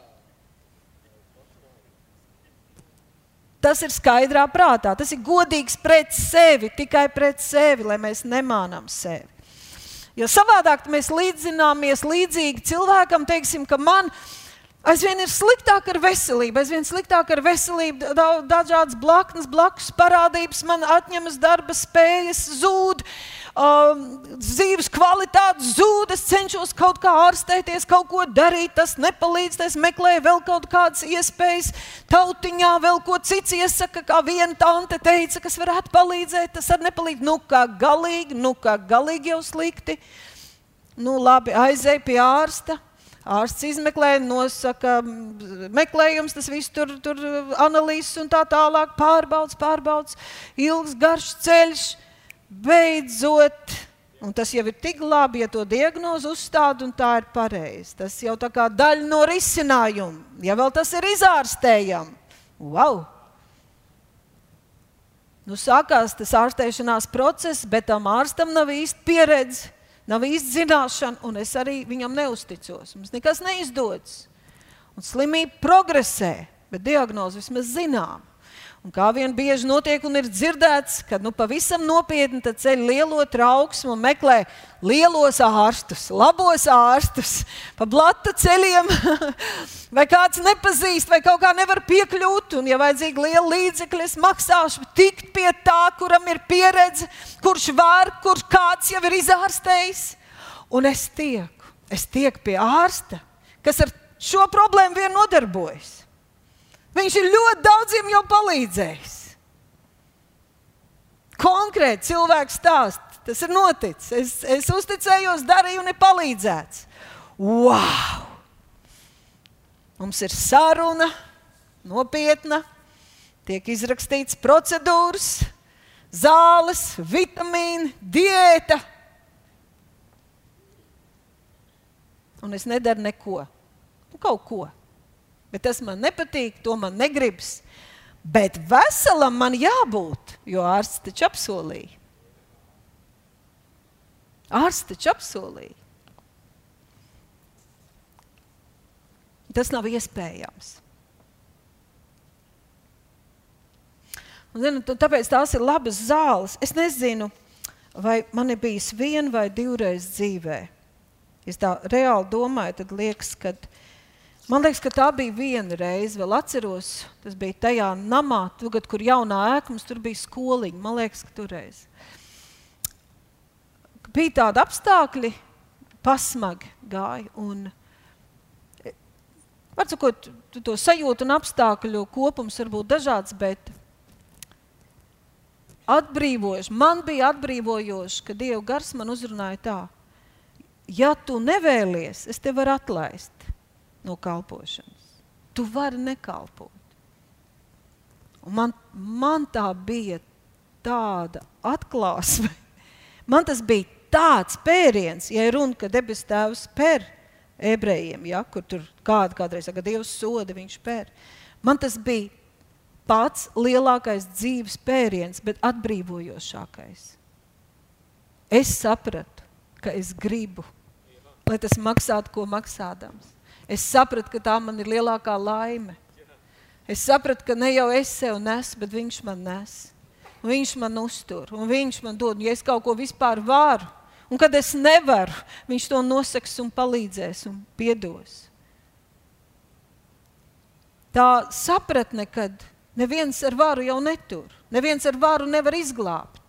Tas ir skaidrā prātā. Tas ir godīgs pret sevi, tikai pret sevi, lai mēs nemānām sevi. Jo savādāk mēs līdzināmies līdzīgi cilvēkam, teiksim, ka man aizvien ir sliktāk ar veselību, aizvien sliktāk ar veselību, dažādas blaknes, blakus parādības, man atņemas darba spējas, zūd. Um, dzīves kvalitāte zūd, es cenšos kaut kā ārstēties, kaut ko darīt, tas nepalīdz. Es meklēju vēl kaut kādas iespējas, tautiņā vēl ko cits iesaka, kā viena tante teica, kas varētu palīdzēt. Tas arī nepalīdz. Nu, kā galīgi, nu, kā galīgi jau slikti. Nu, labi, aizēj pie ārsta. Ārsts izmeklē, nosaka meklējums, tas viss tur, tur analīzes un tā tālāk, pārbaudas, pārbaudas, ilgs, garš ceļš beidzot, un tas jau ir tik labi, ja to diagnozi uzstāda un tā ir pareizi. Tas jau tā kā daļa no risinājuma, ja vēl tas ir izārstējami. Wow! Nu, sākās tas ārstēšanās process, bet tam ārstam nav īsti pieredze, nav īsti zināšana, un es arī viņam neusticos. Mums nekas neizdodas. Un slimība progresē, bet diagnozi vismaz zinām. Un kā vien bieži notiek un ir dzirdēts, ka nu, pavisam nopietni ceļ lielo trauksmu un meklē lielos ārstus, labos ārstus, pa blata ceļiem, [laughs] vai kāds nepazīst, vai kaut kā nevar piekļūt. Un, ja vajadzīgi liela līdzekļa, es maksāšu tikt pie tā, kuram ir pieredze, kurš var, kurš kāds jau ir izārstējis. Un es tieku, es tieku pie ārsta, kas ar šo problēmu vien nodarbojas. Viņš ir ļoti daudziem jau palīdzējis. Konkrēti cilvēks stāst, tas ir noticis. Es, es uzticējos, darīju, un ir palīdzēts. Wow! Mums ir saruna, nopietna, tiek izrakstīts procedūras, zāles, vitamīni, diēta. Un es nedaru neko. Nu, kaut ko bet tas man nepatīk, to man negribas. Bet veselam man jābūt, jo ārsts taču apsolīja. Ārsts taču apsolīja. Tas nav iespējams. Un, zinu, tāpēc tās ir labas zāles. Es nezinu, vai man ir bijis viena vai divreiz dzīvē. Es tā reāli domāju, tad liekas, ka Man liekas, ka tā bija viena reize, vēl atceros, tas bija tajā namā, tagad, kur jaunā ēka mums tur bija skoliņa. Man liekas, ka toreiz bija tādi apstākļi, pasmagi gāja. Un, var sakot, to sajūtu un apstākļu kopums var būt dažāds, bet atbrīvojoši, man bija atbrīvojoši, ka Dieva gars man uzrunāja tā, ja tu nevēlies, es tevi varu atlaist no kalpošanas. Tu vari nekalpot. Un man, man tā bija tāda atklāsme. [laughs] Man tas bija tāds pēriens, ja runa, ka debes tēvs per ebrejiem, ja, kur tur kāda kādreiz saka, Dievs soda, viņš per. Man tas bija pats lielākais dzīves pēriens, bet atbrīvojošākais. Es sapratu, ka es gribu, lai tas maksātu, ko maksādams. Es sapratu, ka tā man ir lielākā laime. Es sapratu, ka ne jau es sev nesu, bet viņš man nes. Un viņš man uztur, un viņš man dod, ja es kaut ko vispār varu, un kad es nevaru, viņš to nosaks un palīdzēs un piedos. Tā sapratne, ka neviens ar varu jau netur, neviens ar varu nevar izglābt.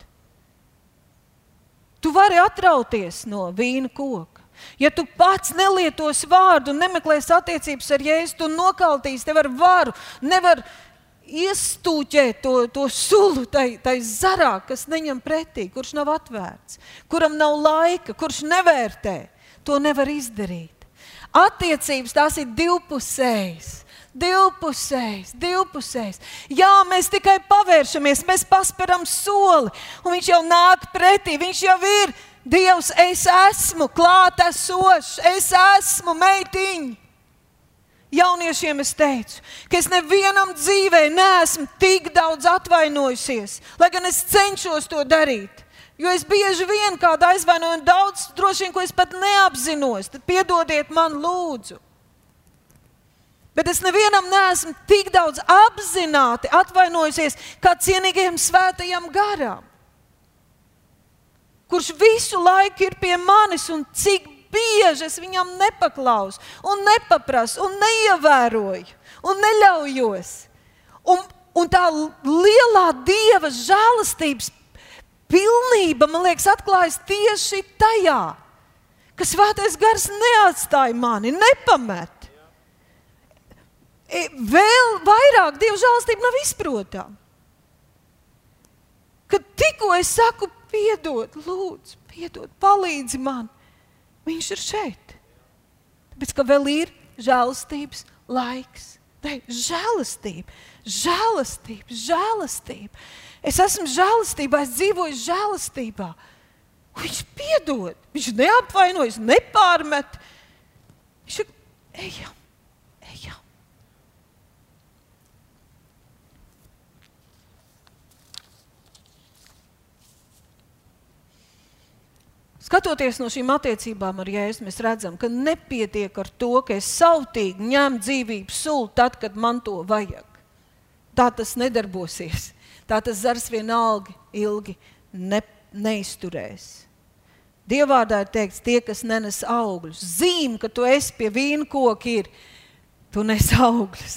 Tu vari atrauties no vīna koka. Ja tu pats nelietos vārdu nemeklēsi attiecības ar Jēzu, tu nokaltīsi tev ar varu, nevar iestūķēt to, to sulu tai, tai zarā, kas neņem pretī, kurš nav atvērts, kuram nav laika, kurš nevērtē. To nevar izdarīt. Attiecības tās ir divpusējas. Divpusējs, divpusējs. Jā, mēs tikai pavēršamies, mēs pasperam soli, un viņš jau nāk pretī, viņš jau ir Dievs, es esmu klātesošs, es esmu meitiņa. Jauniešiem es teicu, ka es nevienam dzīvē neesmu tik daudz atvainojusies, lai gan es cenšos to darīt. Jo es bieži vien kādu aizvainoju, un daudz droši vien, ko es pat neapzinos, tad piedodiet man, lūdzu. Bet es nevienam neesmu tik daudz apzināti atvainojusies kā cienīgajam svētajam garam kurš visu laiku ir pie manis un cik bieži es viņam nepaklausu, un nepaprasu, un neievēroju, un neļaujos. Un, un tā lielā dieva žēlastības pilnība, man liekas, atklājas tieši tajā, ka svētais gars neatstāja mani, nepamet. E, vēl vairāk dieva žēlastība nav izprotama. Kad tikko es saku, piedod, lūdzu, piedod, palīdzi man, viņš ir šeit. Tāpēc, ka vēl ir žēlastības laiks. Ne, žēlastība, žēlastība, žēlastība. Es esmu žēlastībā, es dzīvoju žēlastībā. Viņš piedod, viņš neapvainojas, nepārmet. Viņš ir ejam. Skatoties no šīm attiecībām ar Jēzu, mēs redzam, ka nepietiek ar to, ka es sautīgi ņemu dzīvību sulu tad, kad man to vajag. Tā tas nedarbosies. Tā tas zars vienalga ilgi ne, neizturēs. Dievvvārdā ir teikts, tie, kas nenes augļus, zīme, ka tu esi pie vīna koka, ir, tu nes augļus.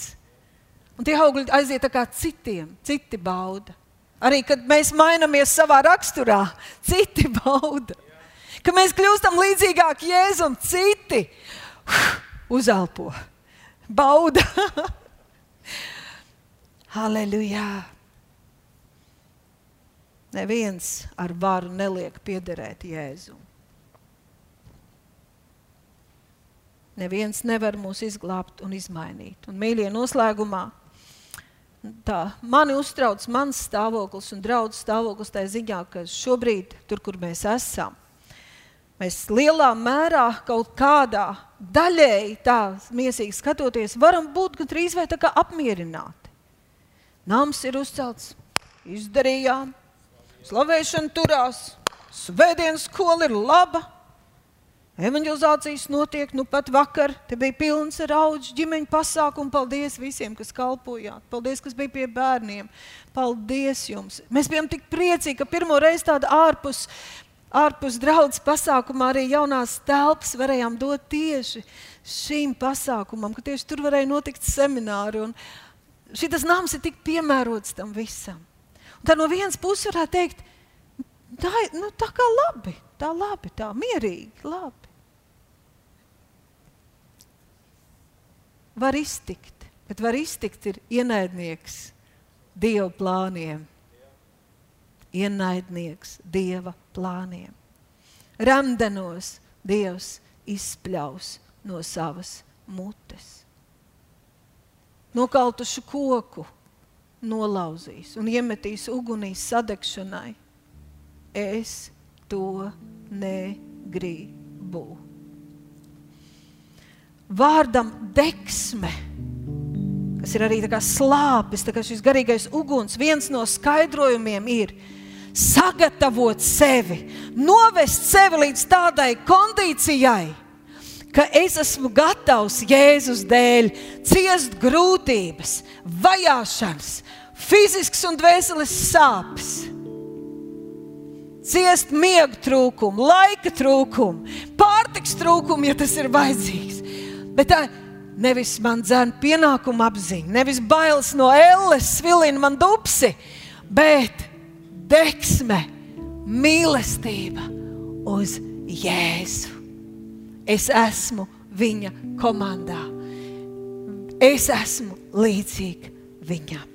Un tie augļi aiziet tā kā citiem, citi bauda. Arī kad mēs mainamies savā raksturā, citi [laughs] bauda ka mēs kļūstam līdzīgāki Jēzum, citi uzelpo, bauda. [laughs] Halleluja! Neviens ar varu neliek piederēt Jēzum. Neviens nevar mūs izglābt un izmainīt. Un, mīļie, noslēgumā tā, mani uztrauc mans stāvoklis un draudzes stāvoklis tajā ziņā, ka šobrīd, tur, kur mēs esam, Mēs lielā mērā kaut kādā daļēji tā mīsīgi skatoties, varam būt gandrīz vai tā kā apmierināti. Nams ir uzcelts, izdarījām, slavēšana turās, svētdienas skola ir laba. Evangelizācijas notiek, nu pat vakar te bija pilns ar augu ģimeņu pasākumu. Paldies visiem, kas kalpojāt. Paldies, kas bija pie bērniem. Paldies jums. Mēs bijām tik priecīgi, ka pirmo reizi tāda ārpus ārpus draudzes pasākumā arī jaunās telpas varējām dot tieši šīm pasākumam, ka tieši tur varēja notikt semināri. Šis nams ir tik piemērots tam visam. Un tā no vienas puses varētu teikt, tā, nu, tā kā labi, tā labi, tā mierīgi, labi. Var iztikt, bet var iztikt ir ienaidnieks Dieva plāniem ienaidnieks dieva plāniem. Ramdenos Dievs izspļaus no savas mutes. Nokautušu koku nolauzīs un iemetīs ugunī sadegšanai. Es to negribu. Vārdam deksme kas ir arī slāpes, kā šis garīgais uguns. Viens no skaidrojumiem ir, sagatavot sevi, novest sevi līdz tādai kondīcijai, ka es esmu gatavs Jēzus dēļ ciest grūtības, vajāšanas, fizisks un dvēseles sāpes. Ciest miega trūkumu, laika trūkumu, pārtiks trūkumu, ja tas ir vajadzīgs. Bet tā nevis man dzēna pienākuma apziņa, nevis bailes no elles, svilina man dupsi, bet deksme, mīlestība uz Jēzu. Es esmu viņa komandā. Es esmu līdzīga viņam.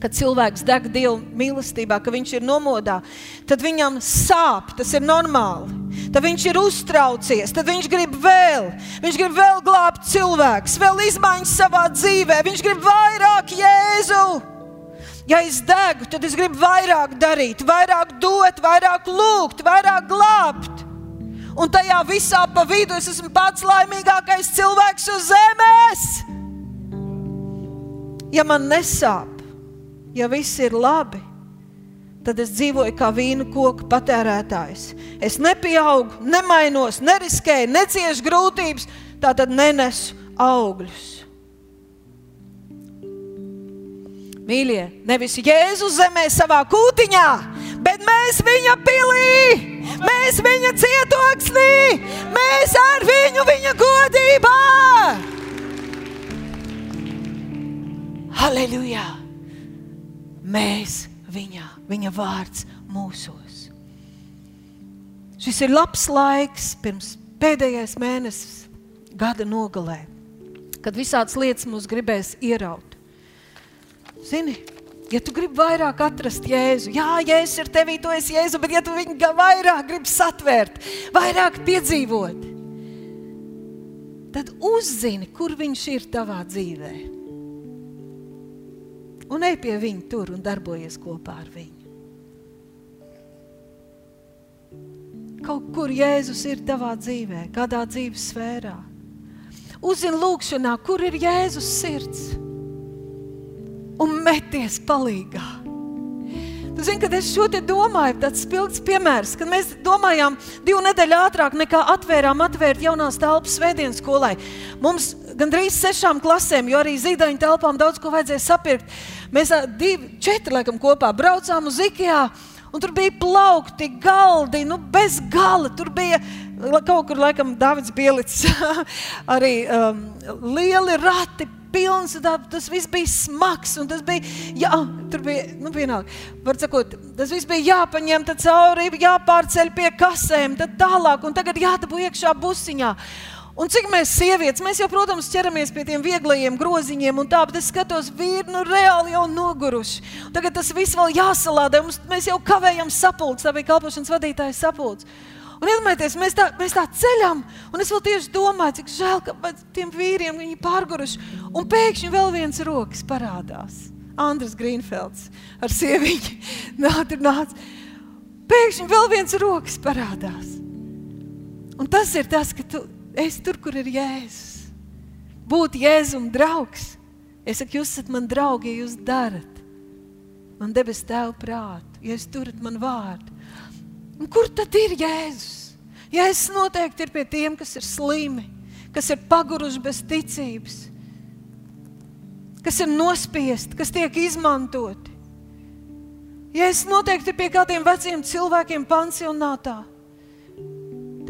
Kad cilvēks deg Dieva mīlestībā, ka viņš ir nomodā, tad viņam sāp, tas ir normāli. Tad viņš ir uztraucies, tad viņš grib vēl, viņš grib vēl glābt cilvēku, vēl izmaiņas savā dzīvē, viņš grib vairāk Jēzu. Ja es degu, tad es gribu vairāk darīt, vairāk dot, vairāk lūgt, vairāk glābt. Un tajā visā pa vidu es esmu pats laimīgākais cilvēks uz zemes. Ja man nesāp, ja viss ir labi, tad es dzīvoju kā vīnu koku patērētājs. Es nepieaugu, nemainos, neriskēju, neciešu grūtības, tā tad nenesu augļus. Mīļie, nevis Jēzus zemē savā kūtiņā, bet mēs viņa pilī, mēs viņa cietoksnī, mēs ar viņu viņa godībā. Halleluja! Mēs viņā, viņa vārds mūsos. Šis ir labs laiks pirms pēdējais mēnesis gada nogalē, kad visādas lietas mums gribēs ieraut. Zini, ja tu gribi vairāk atrast Jēzu, jā, Jēzus ir tevī, tu esi Jēzu, bet ja tu viņu vairāk gribi satvērt, vairāk piedzīvot, tad uzzini, kur viņš ir tavā dzīvē. Un ej pie viņa tur un darbojies kopā ar viņu. Kaut kur Jēzus ir tavā dzīvē, kādā dzīves sfērā. Uzzini lūgšanā, kur ir Jēzus sirds un meties palīgā. Tu zini, kad es šo te domāju, tāds spilgts piemērs, kad mēs domājām divu nedēļu ātrāk nekā atvērām atvērt jaunās telpas svētdienas skolai. Mums gandrīz sešām klasēm, jo arī zīdaiņu telpām daudz ko vajadzēja sapirkt. Mēs divi, četri laikam kopā braucām uz Ikea. Un tur bija plaukti, galdi, nu, bez gala. Tur bija kaut kur, laikam, Dārvids Bielits, [laughs] arī um, lieli rati, pilns. Tā, tas viss bija smags. Tas bija, jā, tur bija, nu, vienalga. Var sakot, tas viss bija jāpaņem cauri, jāpārceļ pie kasēm, tad tālāk, un tagad jādabū iekšā busiņā. Un cik mēs sievietes, mēs jau, protams, ķeramies pie tiem vieglajiem groziņiem, un tā, bet es skatos, vīri nu reāli jau noguruši. Tagad tas viss vēl jāsalādē, mums, mēs jau kavējam sapulces, tā bija kalpošanas vadītāja sapulces. Un iedomājieties, mēs tā, mēs tā ceļam, un es vēl tieši domāju, cik žēl, ka tiem vīriem viņi pārguruši. Un pēkšņi vēl viens rokas parādās. Andris Grīnfelds ar sieviņu [laughs] nāk, nāc. Pēkšņi vēl viens rokas parādās. Un tas ir tas, ka tu Es tur, kur ir Jēzus. Būt Jēzum draugs. Es saku, jūs esat man draugi, ja jūs darat. Man debes tēvu prātu, ja jūs turat man vārdu. Un kur tad ir Jēzus? Jēzus noteikti ir pie tiem, kas ir slimi, kas ir paguruši bez ticības, kas ir nospiesti, kas tiek izmantoti. Jēzus noteikti ir pie kādiem veciem cilvēkiem pansionātā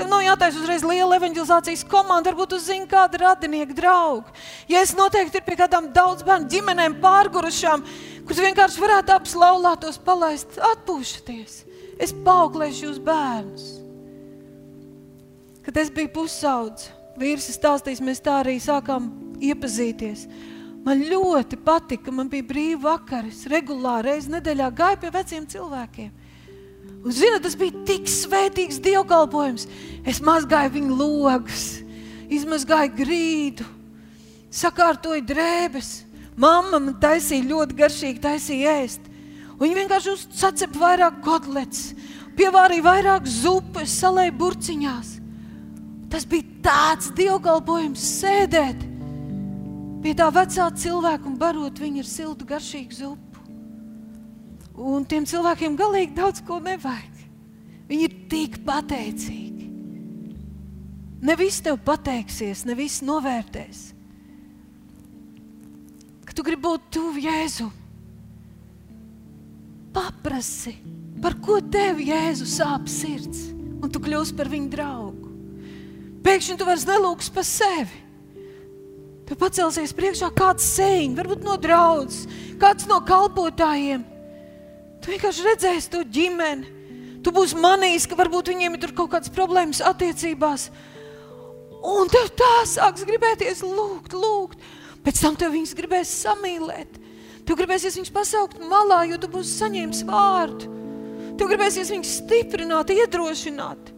Tev nav jātaisa uzreiz liela evanģelizācijas komanda, varbūt jūs zināt, kāda ir radinieka drauga. Ja es noteikti ir pie kādām daudz bērnu ģimenēm pārgurušām, kuras vienkārši varētu abas laulātos palaist, atpūšaties. Es paauglēšu jūs bērnus. Kad es biju pusaudzis, vīrs stāstījis, mēs tā arī sākām iepazīties. Man ļoti patika, man bija brīva vakaris, regulāri reizes nedēļā gāju pie veciem cilvēkiem. Un, zina, tas bija tik svētīgs dievkalpojums. Es mazgāju viņu logus, izmazgāju grīdu, sakārtoju drēbes. Mamma man taisīja ļoti garšīgi, taisīja ēst. Un viņa vienkārši sacepa vairāk kotlets, pievārīja vairāk zupas, salēja burciņās. Tas bija tāds dievkalpojums sēdēt pie tā vecā cilvēka un barot viņu ar siltu, garšīgu zupu. Un tiem cilvēkiem galīgi daudz ko nevajag. Viņi ir tik pateicīgi. Ne viss tev pateiksies, ne viss novērtēs. Kad tu gribi būt tuvu Jēzu, paprasti, par ko tev Jēzu sāp sirds, un tu kļūsi par viņu draugu. Pēkšņi tu vairs nelūgsi par sevi. Tu pacelsies priekšā kāds sēņš, varbūt no draudzes, kāds no kalpotājiem. Tu vienkārši redzēsi to ģimeni. Tu būsi manījis, ka varbūt viņiem ir kaut kādas problēmas attiecībās. Un tev tā sāks gribēties lūgt, lūgt. Pēc tam tev viņas gribēs samīlēt. Tev gribēsies viņus pasaukt malā, jo tu būsi saņēmis vārdu. Tev gribēsies viņus stiprināt, iedrošināt.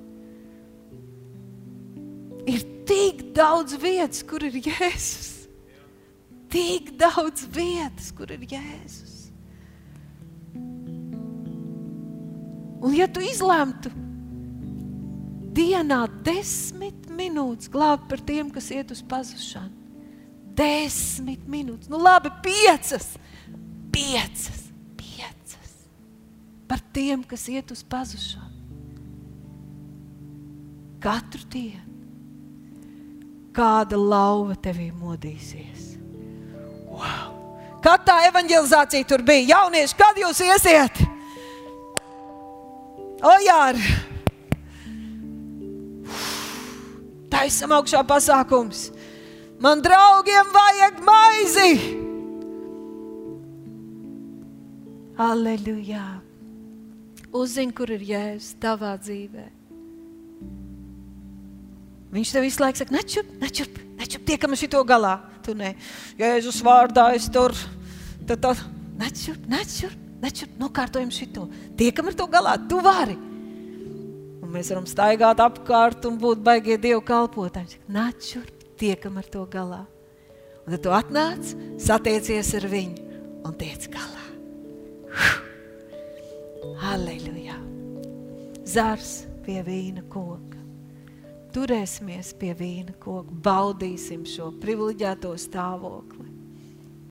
Ir tik daudz vietas, kur ir Jēzus. Tik daudz vietas, kur ir Jēzus. Un ja tu izlemtu dienā desmit minūtes glābt par tiem, kas iet uz pazušanu, desmit minūtes, nu labi, piecas, piecas, piecas par tiem, kas iet uz pazušanu. Katru dienu kāda lauva tevī modīsies. Wow. Kad tā evanģelizācija tur bija, jaunieši, kad jūs iesiet? O, Jāra! Taisam augšā pasākums. Man draugiem vajag maizi! Aleluja! Uzzini, kur ir jēzus tavā dzīvē. Viņš tev visu laiku saka, nečup, nečup, nečup, tiekam šito galā. Tu ne, Jēzus vārdā es tur, tad, tad, nečup, nečup, nečup, nokārtojam šito. Tiekam ar to galā, tu vari. Un mēs varam staigāt apkārt un būt baigie Dievu kalpotāji. Nečup, tiekam ar to galā. Un tad tu atnāc, satiecies ar viņu un tiec galā. Halleluja! Zars pie vīna koka. Turēsimies pie vīna koka, baudīsim šo privileģēto stāvokli.